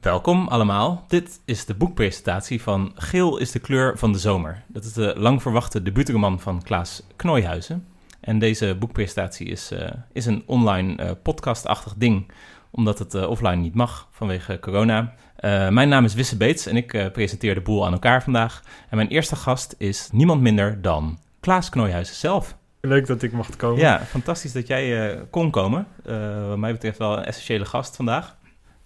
Welkom allemaal. Dit is de boekpresentatie van Geel is de kleur van de zomer. Dat is de lang verwachte debuutroman van Klaas Knooihuizen. En deze boekpresentatie is, uh, is een online uh, podcastachtig ding, omdat het uh, offline niet mag vanwege corona. mijn naam is Wisse Beets en ik presenteer de boel aan elkaar vandaag. En mijn eerste gast is niemand minder dan Klaas Knooihuizen zelf. Leuk dat ik mocht komen. Ja, fantastisch dat jij kon komen. wat mij betreft wel een essentiële gast vandaag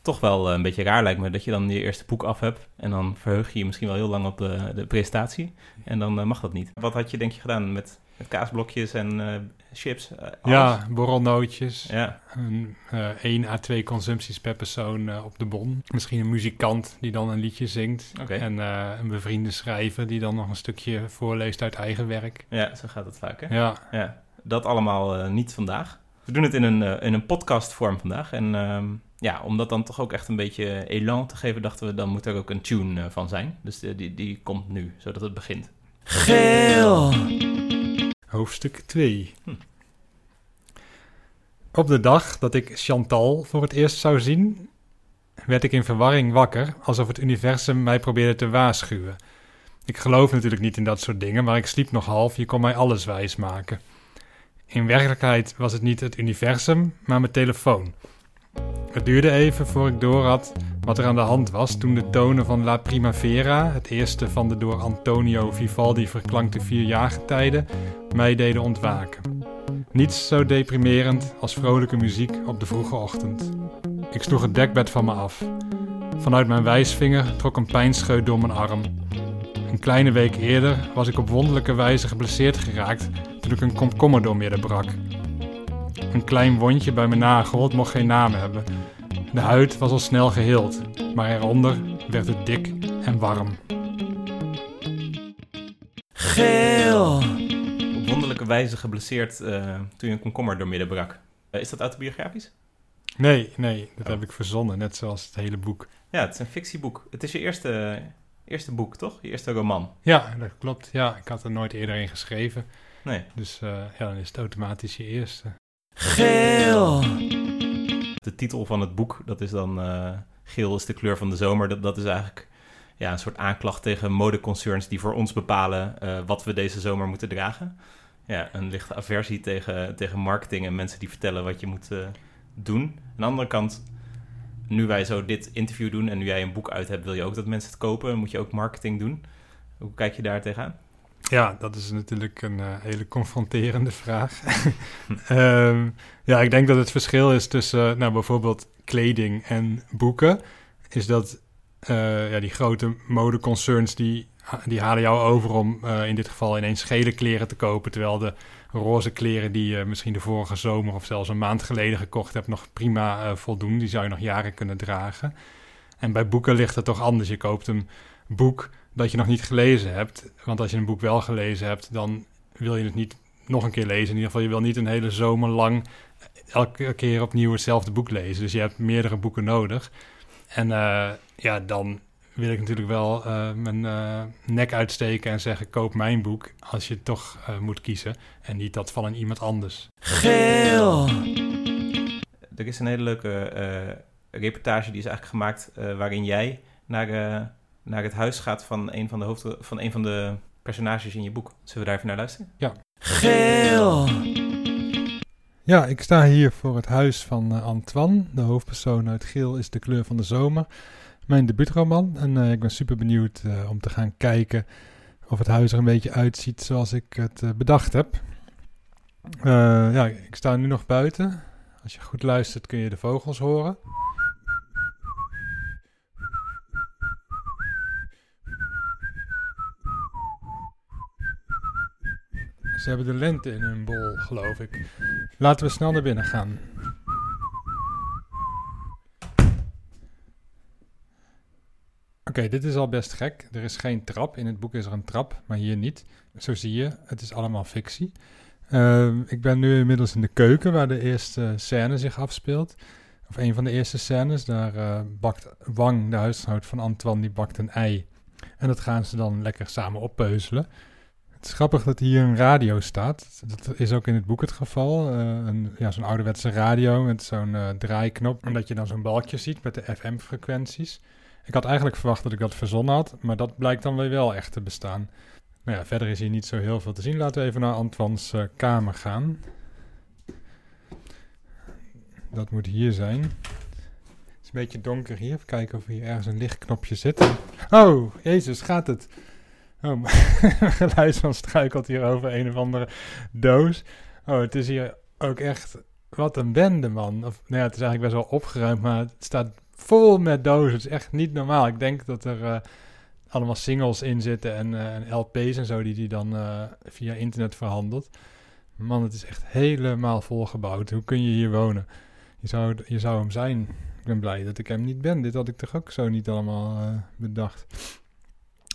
toch wel een beetje raar lijkt me dat je dan je eerste boek af hebt. En dan verheug je je misschien wel heel lang op de, de presentatie. En dan uh, mag dat niet. Wat had je denk je gedaan met, met kaasblokjes en uh, chips? Uh, ja, borrelnootjes. Ja. Een, 1 à 2 consumpties per persoon op de bon. Misschien een muzikant die dan een liedje zingt. Okay. En een bevriende schrijver die dan nog een stukje voorleest uit eigen werk. Ja, zo gaat het vaak hè? Ja. ja. Dat allemaal niet vandaag. We doen het in een, in een podcastvorm vandaag. En ehm, ja, om dat dan toch ook echt een beetje elan te geven, dachten we, dan moet er ook een tune uh, van zijn. Dus die, die, die komt nu, zodat het begint. Geel. Hoofdstuk 2. Hm. Op de dag dat ik Chantal voor het eerst zou zien, werd ik in verwarring wakker, alsof het universum mij probeerde te waarschuwen. Ik geloof natuurlijk niet in dat soort dingen, maar ik sliep nog half, je kon mij alles wijs maken. In werkelijkheid was het niet het universum, maar mijn telefoon. Het duurde even voor ik doorhad wat er aan de hand was toen de tonen van La Primavera, het eerste van de door Antonio Vivaldi verklankte vier jaargetijden, mij deden ontwaken. Niets zo deprimerend als vrolijke muziek op de vroege ochtend. Ik sloeg het dekbed van me af. Vanuit mijn wijsvinger trok een pijnscheut door mijn arm. Een kleine week eerder was ik op wonderlijke wijze geblesseerd geraakt toen ik een komkommer doormidden brak. Een klein wondje bij mijn nagel, het mocht geen naam hebben. De huid was al snel geheeld, maar eronder werd het dik en warm. Geel. Op wonderlijke wijze geblesseerd uh, toen je een komkommer doormidden brak. Uh, is dat autobiografisch? Nee, nee, dat oh. heb ik verzonnen, net zoals het hele boek. Ja, het is een fictieboek. Het is je eerste, eerste boek, toch? Je eerste roman. Ja, dat klopt. Ja, ik had er nooit eerder in geschreven. Nee. Dus uh, ja, dan is het automatisch je eerste. Geel. De titel van het boek, dat is dan uh, Geel is de kleur van de zomer. Dat, dat is eigenlijk ja, een soort aanklacht tegen modeconcerns die voor ons bepalen uh, wat we deze zomer moeten dragen. Ja, een lichte aversie tegen, tegen marketing en mensen die vertellen wat je moet uh, doen. Aan de andere kant, nu wij zo dit interview doen en nu jij een boek uit hebt, wil je ook dat mensen het kopen. moet je ook marketing doen. Hoe kijk je daar tegenaan? Ja, dat is natuurlijk een uh, hele confronterende vraag. um, ja, ik denk dat het verschil is tussen uh, nou, bijvoorbeeld kleding en boeken, is dat uh, ja, die grote modeconcerns die, die halen jou over om in dit geval ineens gele kleren te kopen, terwijl de roze kleren die je misschien de vorige zomer of zelfs een maand geleden gekocht hebt nog prima voldoen. Die zou je nog jaren kunnen dragen. En bij boeken ligt het toch anders. Je koopt een boek dat je nog niet gelezen hebt. Want als je een boek wel gelezen hebt, dan wil je het niet nog een keer lezen. In ieder geval, je wil niet een hele zomer lang elke keer opnieuw hetzelfde boek lezen. Dus je hebt meerdere boeken nodig. En uh, ja, dan wil ik natuurlijk wel uh, mijn uh, nek uitsteken en zeggen: koop mijn boek. Als je toch moet kiezen. En niet dat van een iemand anders. Geel. Er is een hele leuke reportage die is eigenlijk gemaakt waarin jij naar naar het huis gaat van een van de, hoofd, van een van de personages in je boek. Zullen we daar even naar luisteren? Ja. Geel. Ja, ik sta hier voor het huis van uh, Antoine. De hoofdpersoon uit Geel is de kleur van de zomer. Mijn debuutroman. En uh, ik ben super benieuwd uh, om te gaan kijken of het huis er een beetje uitziet zoals ik het bedacht heb. ja, ik sta nu nog buiten. Als je goed luistert kun je de vogels horen. Ze hebben de lente in hun bol, geloof ik. Laten we snel naar binnen gaan. Oké, dit is al best gek. Er is geen trap. In het boek is er een trap, maar hier niet. Zo zie je, het is allemaal fictie. Uh, ik ben nu inmiddels in de keuken waar de eerste scène zich afspeelt. Of een van de eerste scènes. Daar uh, bakt Wang, de huisgenoot van Antoine, die bakt een ei. En dat gaan ze dan lekker samen oppeuzelen. Het is grappig dat hier een radio staat. Dat is ook in het boek het geval. Eh, een, ja, zo'n ouderwetse radio met zo'n eh, draaiknop. En dat je dan zo'n balkje ziet met de FM-frequenties. Ik had eigenlijk verwacht dat ik dat verzonnen had, maar dat blijkt dan weer wel echt te bestaan. Nou ja, verder is hier niet zo heel veel te zien. Laten we even naar Antoine's eh, kamer gaan. Dat moet hier zijn. Het is een beetje donker hier. Even kijken of hier ergens een lichtknopje zit. Oh, jezus, gaat het? Oh, mijn geluidsman struikelt hier over een of andere doos. Oh, het is hier ook echt... Wat een bende, man. Of, nou ja, het is eigenlijk best wel opgeruimd, maar het staat vol met dozen. Het is echt niet normaal. Ik denk dat er eh, allemaal singles in zitten en, eh, LP's en zo die hij dan eh, via internet verhandelt. Man, het is echt helemaal volgebouwd. Hoe kun je hier wonen? Je zou, je zou hem zijn. Ik ben blij dat ik hem niet ben. Dit had ik toch ook zo niet allemaal bedacht.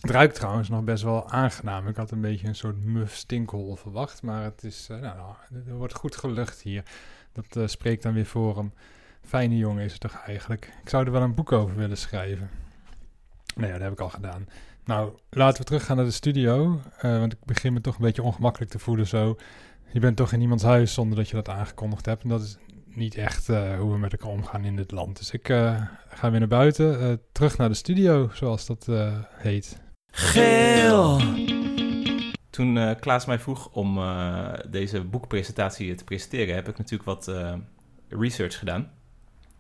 Het ruikt trouwens nog best wel aangenaam. Ik had een beetje een soort muf stinkhol verwacht. Maar het is, eh, nou, er wordt goed gelucht hier. Dat eh, spreekt dan weer voor hem. Fijne jongen is het toch eigenlijk. Ik zou er wel een boek over willen schrijven. Nou dat heb ik al gedaan. Nou, laten we teruggaan naar de studio. eh, want ik begin me toch een beetje ongemakkelijk te voelen zo. Je bent toch in iemands huis zonder dat je dat aangekondigd hebt. En dat is niet echt hoe we met elkaar omgaan in dit land. Dus ik ga weer naar buiten. terug naar de studio, zoals dat heet. Geel, Toen eh, Klaas mij vroeg om eh, deze boekpresentatie te presenteren, heb ik natuurlijk wat eh, research gedaan.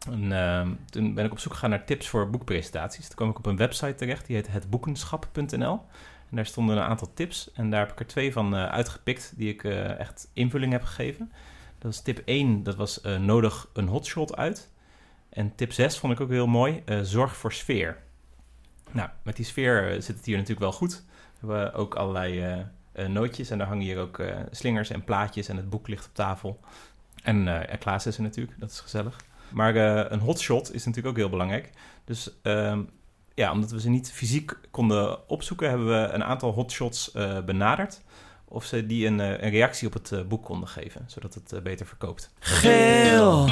En toen ben ik op zoek gegaan naar tips voor boekpresentaties. Toen kwam ik op een website terecht, die heet hetboekenschap.nl. En daar stonden een aantal tips en daar heb ik er twee van uitgepikt die ik echt invulling heb gegeven. Dat is tip 1, dat was nodig een hotshot uit. En tip 6 vond ik ook heel mooi, zorg voor sfeer. Nou, met die sfeer eh, zit het hier natuurlijk wel goed. We hebben ook allerlei eh, eh, nootjes en daar hangen hier ook slingers en plaatjes en het boek ligt op tafel. En en Klaas is er natuurlijk, dat is gezellig. Maar eh, een hotshot is natuurlijk ook heel belangrijk. Dus ehm, ja, omdat we ze niet fysiek konden opzoeken, hebben we een aantal hotshots benaderd. Of ze die een, een reactie op het boek konden geven, zodat het beter verkoopt. geel,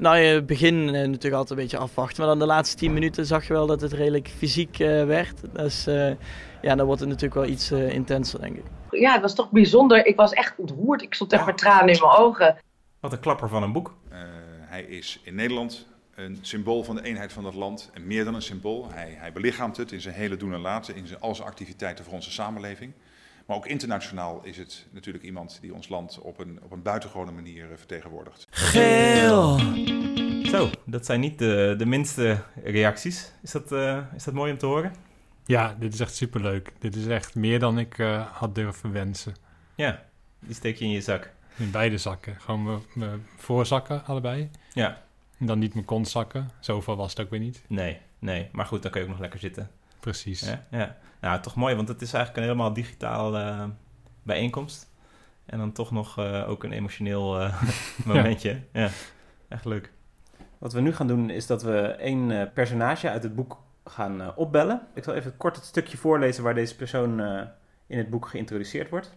Nou, je het begin eh, natuurlijk altijd een beetje afwachten. Maar dan de laatste 10 minuten zag je wel dat het redelijk fysiek eh, werd. Dus eh, ja, dan wordt het natuurlijk wel iets eh, intenser, denk ik. ja, het was toch bijzonder. Ik was echt ontroerd. Ik stond echt met tranen in mijn ogen. Wat een klapper van een boek. Eh, hij is in Nederland een symbool van de eenheid van dat land. En meer dan een symbool. Hij, hij belichaamt het in zijn hele doen en laten, in zijn, al zijn activiteiten voor onze samenleving. Maar ook internationaal is het natuurlijk iemand die ons land op een, op een buitengewone manier eh, vertegenwoordigt. geel, Zo, dat zijn niet de, de minste reacties. Is dat, eh, is dat mooi om te horen? Ja, dit is echt superleuk. Dit is echt meer dan ik eh, had durven wensen. Ja, die steek je in je zak. In beide zakken. Gewoon mijn- mijn voorzakken, allebei. Ja, En dan niet mijn kontzakken. Zoveel was het ook weer niet. nee, nee. Maar goed, dan kun je ook nog lekker zitten. Precies. Ja, ja. Nou, toch mooi, want het is eigenlijk een helemaal digitaal eh, bijeenkomst. En dan toch nog eh, ook een emotioneel eh, momentje. ja. echt leuk. Wat we nu gaan doen is dat we één eh, personage uit het boek gaan eh, opbellen. Ik zal even kort het stukje voorlezen waar deze persoon eh, in het boek geïntroduceerd wordt.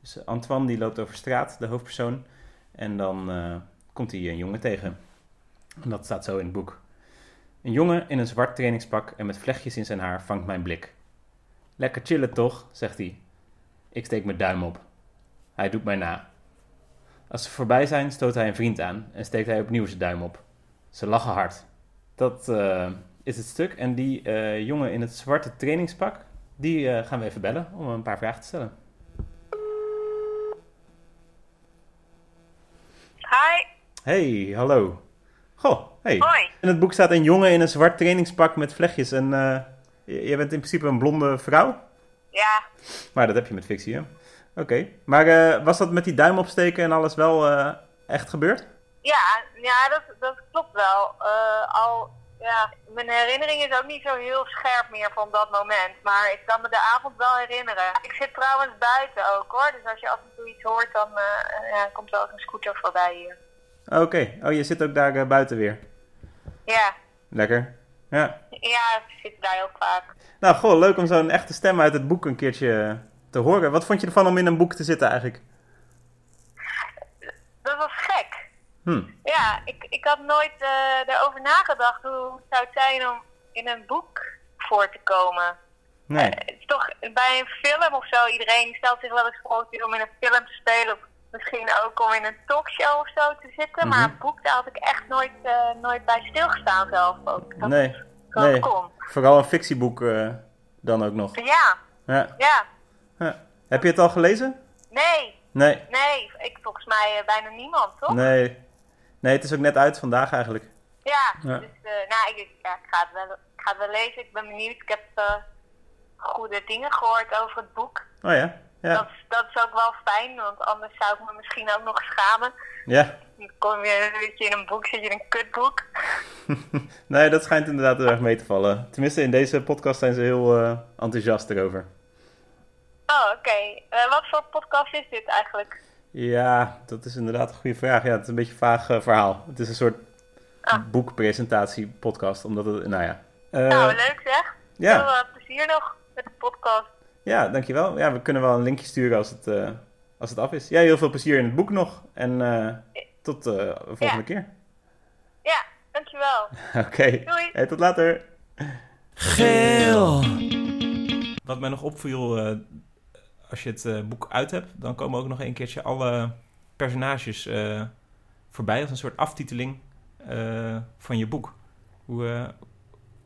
Dus Antoine die loopt over straat, de hoofdpersoon. En dan eh, komt hij een jongen tegen. En dat staat zo in het boek. Een jongen in een zwart trainingspak en met vlechtjes in zijn haar vangt mijn blik. Lekker chillen toch, zegt hij. Ik steek mijn duim op. Hij doet mij na. Als ze voorbij zijn, stoot hij een vriend aan en steekt hij opnieuw zijn duim op. Ze lachen hard. Dat eh, is het stuk. En die eh, jongen in het zwarte trainingspak, die eh, gaan we even bellen om een paar vragen te stellen. Hi, Hey, hallo. Goh, hey. hoi. In het boek staat een jongen in een zwart trainingspak met vlechtjes. En eh, j- jij bent in principe een blonde vrouw? Ja, Maar dat heb je met fictie, hè? Oké. Maar eh, was dat met die duim opsteken en alles wel eh, echt gebeurd? ja, ja dat, dat klopt wel. Eh, al, ja, mijn herinnering is ook niet zo heel scherp meer van dat moment. Maar ik kan me de avond wel herinneren. Ik zit trouwens buiten ook hoor. Dus als je af en toe iets hoort, dan eh, ja, komt er ook een scooter voorbij hier. Oké. Oh, je zit ook daar eh, buiten weer. Ja, Lekker. Ja. ja, ik zit daar heel vaak. Nou, goh, leuk om zo'n echte stem uit het boek een keertje te horen. Wat vond je ervan om in een boek te zitten eigenlijk? Dat was gek. Hm. Ja, ik, ik had nooit eh erover nagedacht hoe het zou zijn om in een boek voor te komen. Nee. Eh, het is toch bij een film of zo, iedereen stelt zich wel eens voor om in een film te spelen. Of misschien ook om in een talkshow of zo te zitten. Maar Mhm. een boek, daar had ik echt nooit, eh, nooit bij stilgestaan zelf ook. Dat Nee, nee. kon. Vooral een fictieboek eh, dan ook nog. Ja, Ja. ja. ja. Heb je het al gelezen? Nee, Nee. nee. Ik volgens mij eh, bijna niemand, toch? Nee. Nee, het is ook net uit vandaag eigenlijk. Ja, Ja. dus nou, ik, ja, ik, ga het wel, ik ga het wel lezen. Ik ben benieuwd. Ik heb goede dingen gehoord over het boek. Oh ja? Ja. Dat, dat is ook wel fijn, want anders zou ik me misschien ook nog schamen. Ja. Dan kom je een beetje in een boek, zit je in een kutboek. Nee, dat schijnt inderdaad heel erg mee te vallen. Tenminste, in deze podcast zijn ze heel eh, enthousiast erover. Oh, oké. Eh, wat voor podcast is dit eigenlijk? Ja, dat is inderdaad een goede vraag. Ja, het is een beetje een vaag eh, verhaal. Het is een soort Ah. boekpresentatie podcast, omdat het, nou ja. Nou, leuk zeg. ja. Veel plezier nog met de podcast. Ja, dankjewel. Ja, we kunnen wel een linkje sturen als het, eh, als het af is. Ja, heel veel plezier in het boek nog. En eh, tot eh, de volgende Ja. keer. Ja, dankjewel. Oké. Doei. Hey, tot later. geel, Wat mij nog opviel, eh, als je het eh, boek uit hebt, dan komen ook nog een keertje alle personages eh, voorbij als een soort aftiteling eh, van je boek. Hoe, eh,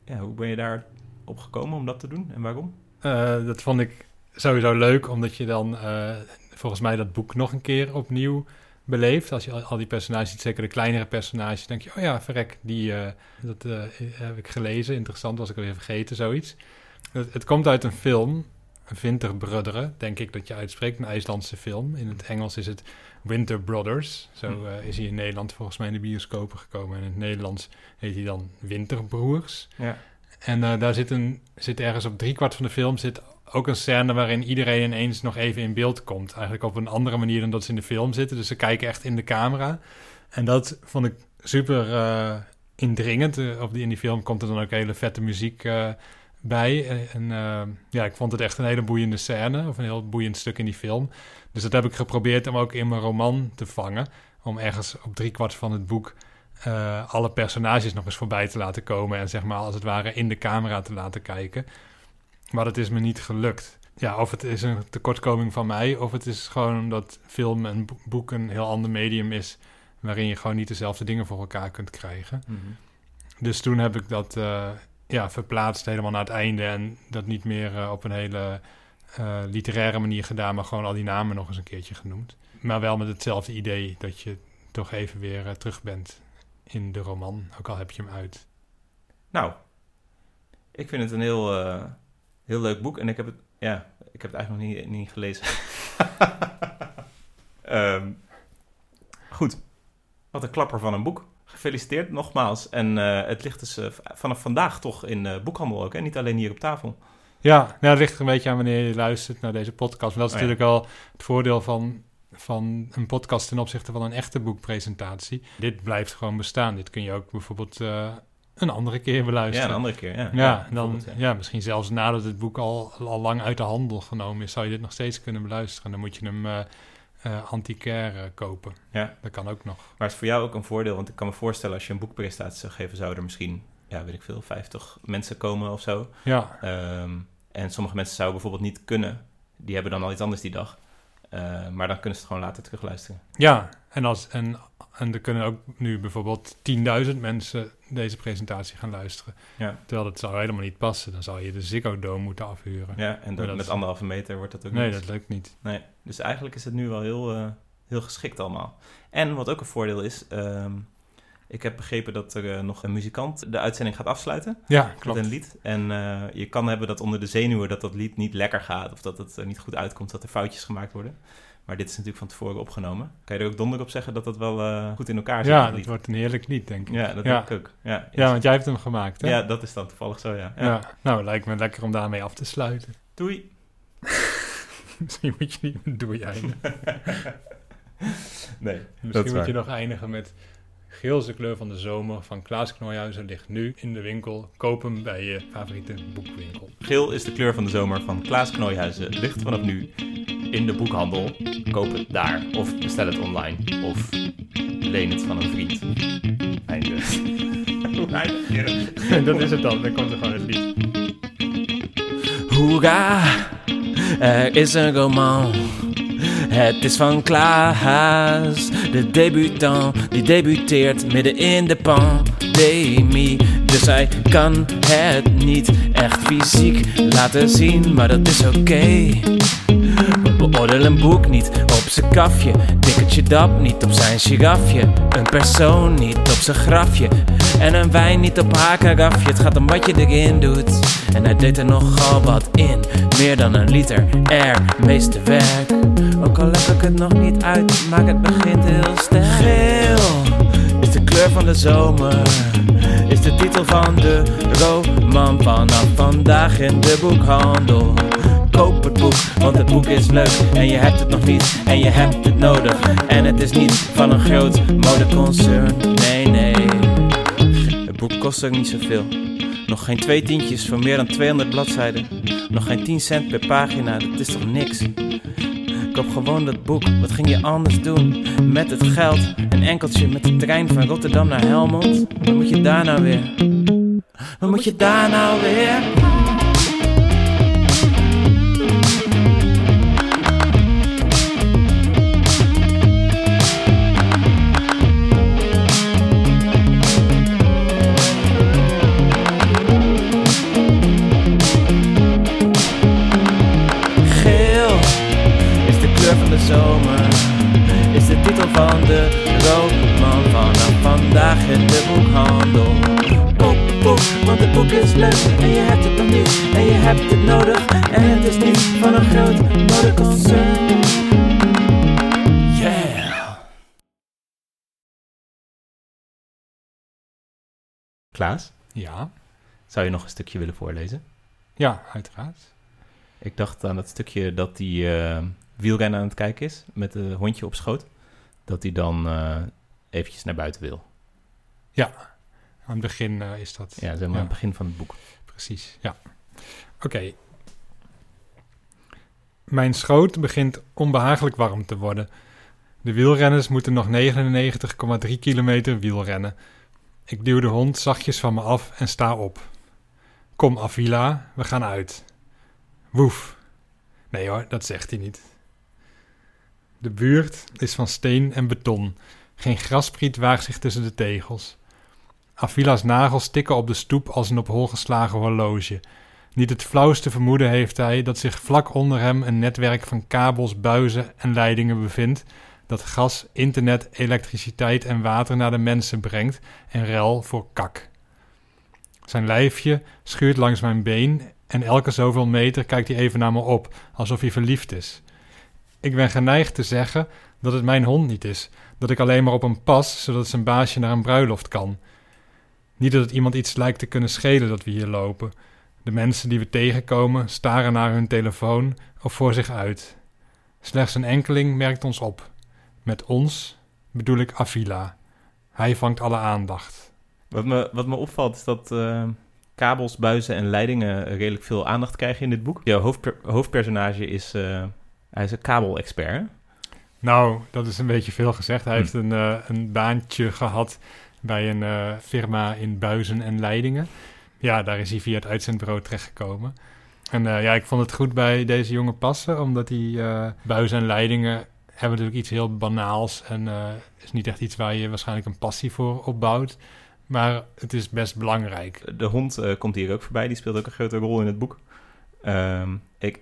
ja, hoe ben je daar op gekomen om dat te doen en waarom? Eh, dat vond ik sowieso leuk, omdat je dan eh, volgens mij dat boek nog een keer opnieuw beleeft. Als je al, al die personages ziet, zeker de kleinere personages, denk je, oh ja, verrek, die, eh, dat heb ik gelezen. Interessant, was ik alweer vergeten, zoiets. Het, het komt uit een film, Winter Brothers, denk ik dat je uitspreekt, een IJslandse film. In het Engels is het Winter Brothers. Zo Hm. is hij in Nederland volgens mij in de bioscopen gekomen. En in het Nederlands heet hij dan Winterbroers. Ja. En eh, daar zit, een, zit ergens op driekwart van de film zit ook een scène waarin iedereen ineens nog even in beeld komt. Eigenlijk op een andere manier dan dat ze in de film zitten. Dus ze kijken echt in de camera. En dat vond ik super eh, indringend. Eh, op die, in die film komt er dan ook hele vette muziek bij. En, ja, ik vond het echt een hele boeiende scène. Of een heel boeiend stuk in die film. Dus dat heb ik geprobeerd om ook in mijn roman te vangen. Om ergens op driekwart van het boek eh, alle personages nog eens voorbij te laten komen. En zeg maar als het ware in de camera te laten kijken. Maar dat is me niet gelukt. Ja, of het is een tekortkoming van mij, of het is gewoon omdat film en bo- boek een heel ander medium is. Waarin je gewoon niet dezelfde dingen voor elkaar kunt krijgen. Dus toen heb ik dat eh, ja, verplaatst helemaal naar het einde. En dat niet meer eh, op een hele literaire manier gedaan, maar gewoon al die namen nog eens een keertje genoemd. Maar wel met hetzelfde idee dat je toch even weer terug bent in de roman, ook al heb je hem uit. Nou, ik vind het een heel, eh, heel leuk boek en ik heb het, ja, ik heb het eigenlijk nog niet, niet gelezen. Ehm, goed, wat een klapper van een boek. Gefeliciteerd nogmaals. En eh, het ligt dus eh, vanaf vandaag toch in boekhandel ook, hè? niet alleen hier op tafel. Ja, nou, dat ligt er een beetje aan wanneer je luistert naar deze podcast. Maar dat is Oh ja. natuurlijk wel het voordeel van, van een podcast ten opzichte van een echte boekpresentatie. Dit blijft gewoon bestaan. Dit kun je ook bijvoorbeeld eh, een andere keer Ja, beluisteren. een andere keer. Ja, Ja, dan, ja. misschien zelfs nadat het boek al, al lang uit de handel genomen is, zou je dit nog steeds kunnen beluisteren. Dan moet je hem eh, antiquaire kopen. Ja. Dat kan ook nog. Maar het is voor jou ook een voordeel, want ik kan me voorstellen als je een boekpresentatie zou geven, zouden er misschien, ja, weet ik veel, 50 mensen komen of zo. Ja, Ehm, en sommige mensen zouden bijvoorbeeld niet kunnen. Die hebben dan al iets anders die dag. Eh, maar dan kunnen ze het gewoon later terugluisteren. ja. En, als, en, en er kunnen ook nu bijvoorbeeld 10.000 mensen deze presentatie gaan luisteren. Ja. Terwijl dat zou helemaal niet passen. Dan zou je de Ziggo Dome moeten afhuren. Ja, en dat, dat met is- anderhalve meter wordt dat ook nee, niet. dat lukt niet. Nee, dus eigenlijk is het nu wel heel, eh, heel geschikt allemaal. En wat ook een voordeel is, ehm, ik heb begrepen dat er eh, nog een muzikant de uitzending gaat afsluiten Ja, klopt. met een lied. En eh, je kan hebben dat onder de zenuwen dat dat lied niet lekker gaat of dat het er niet goed uitkomt, dat er foutjes gemaakt worden. Maar dit is natuurlijk van tevoren opgenomen. Kan je er ook donder op zeggen dat dat wel eh, goed in elkaar zit? Ja, dat wordt een heerlijk lied, denk ik. Ja, dat ja. denk ik ook. Ja, Ja, want jij hebt hem gemaakt, hè? ja, dat is dan toevallig zo, ja. ja. Ja. Nou, lijkt me lekker om daarmee af te sluiten. Doei! Misschien moet je niet met doei eindigen. Nee, Misschien moet je nog eindigen met... Geelse kleur van de zomer van Klaas Knooihuizen ligt nu in de winkel. Koop hem bij je favoriete boekwinkel. Geel is de kleur van de zomer van Klaas Knooihuizen. Ligt vanaf nu in de boekhandel. Koop het daar. Of bestel het online. Of leen het van een vriend. Einde. Dat is het dan. Dan komt er gewoon het lied. Hoera, er is een roman. Het is van Klaas, de debutant die debuteert midden in de pandemie. Dus hij kan het niet echt fysiek laten zien, maar dat is oké. Beoordeel een boek niet op zijn kafje, dikkertje dap niet op zijn girafje, een persoon niet op zijn grafje en een wijn niet op haar karafje. Het gaat om wat je erin doet en hij deed er nogal wat in, meer dan een liter er meeste werk. Ook al leg ik het nog niet uit, maar het begint heel sterk. Geel is de kleur van de zomer, is de titel van de roman vanaf vandaag in de boekhandel. Koop het boek, want het boek is leuk en je hebt het nog niet en je hebt het nodig. En het is niet van een groot modeconcern, nee nee. Kost ook niet zoveel. Nog geen twee tientjes voor meer dan 200 bladzijden. Nog geen 10 cent per pagina, dat is toch niks? Koop gewoon dat boek, wat ging je anders doen? Met het geld, een enkeltje met de trein van Rotterdam naar Helmond. Wat moet je daar nou weer? Wat moet je daar nou weer? Klaas, Ja, zou je nog een stukje willen voorlezen? ja, uiteraard. Ik dacht aan het stukje dat die eh, wielrennen aan het kijken is met het hondje op schoot. Dat hij dan eh, eventjes naar buiten wil. Aan het begin eh, is dat. Ja, zeg maar Ja. het begin van het boek. Precies, ja. Oké. Mijn schoot begint onbehagelijk warm te worden. De wielrenners moeten nog 99,3 kilometer wielrennen. Ik duw de hond zachtjes van me af en sta op. Kom, Avila, we gaan uit. Woef. Nee hoor, dat zegt hij niet. De buurt is van steen en beton. Geen graspriet waagt zich tussen de tegels. Avila's nagels tikken op de stoep als een op hol geslagen horloge. Niet het flauwste vermoeden heeft hij dat zich vlak onder hem een netwerk van kabels, buizen en leidingen bevindt dat gas, internet, elektriciteit en water naar de mensen brengt en rel voor kak. Zijn lijfje schuurt langs mijn been en elke zoveel meter kijkt hij even naar me op, alsof hij verliefd is. Ik ben geneigd te zeggen dat het mijn hond niet is, dat ik alleen maar op hem pas, zodat zijn baasje naar een bruiloft kan. Niet dat het iemand iets lijkt te kunnen schelen dat we hier lopen. De mensen die we tegenkomen staren naar hun telefoon of voor zich uit. Slechts een enkeling merkt ons op. Met ons bedoel ik Avila. Hij vangt alle aandacht. Wat me, wat me opvalt is dat eh, kabels, buizen en leidingen redelijk veel aandacht krijgen in dit boek. Jouw hoofdper- hoofdpersonage is, eh, hij is een kabelexpert. Nou, dat is een beetje veel gezegd. Hij Hm. heeft een, eh, een baantje gehad bij een eh, firma in buizen en leidingen. Ja, daar is hij via het uitzendbureau terechtgekomen. En eh, ja, ik vond het goed bij deze jongen passen, omdat eh, buizen en leidingen hebben natuurlijk iets heel banaals en eh is niet echt iets waar je waarschijnlijk een passie voor opbouwt. Maar het is best belangrijk. De hond eh, komt hier ook voorbij, die speelt ook een grote rol in het boek. Ehm, ik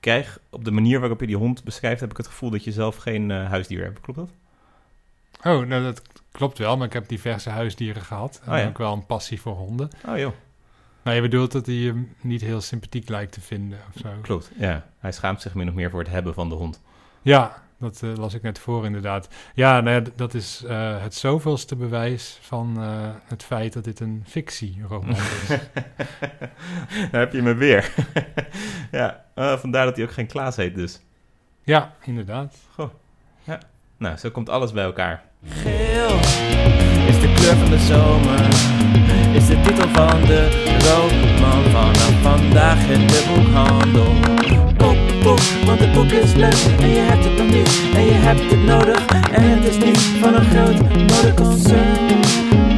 krijg op de manier waarop je die hond beschrijft, heb ik het gevoel dat je zelf geen eh, huisdier hebt. Klopt dat? Oh, nou dat klopt wel, maar ik heb diverse huisdieren gehad. En Oh ja. ook wel een passie voor honden. Oh joh, Maar je bedoelt dat hij hem niet heel sympathiek lijkt te vinden of zo? klopt. Ja, hij schaamt zich min of meer voor het hebben van de hond. Ja, dat eh, las ik net voor inderdaad. Ja, nou ja, dat is eh, het zoveelste bewijs van eh, het feit dat dit een fictieroman is. Daar heb je me weer. ja, eh, vandaar dat hij ook geen Klaas heet dus. ja, inderdaad. Nou, zo komt alles bij elkaar. Geel is de kleur van de zomer. Is de titel van de roman vanaf vandaag in de boekhandel. Want het boek is leuk en je hebt het nog niet en je hebt het nodig. En het is niet van een groot modeconcern.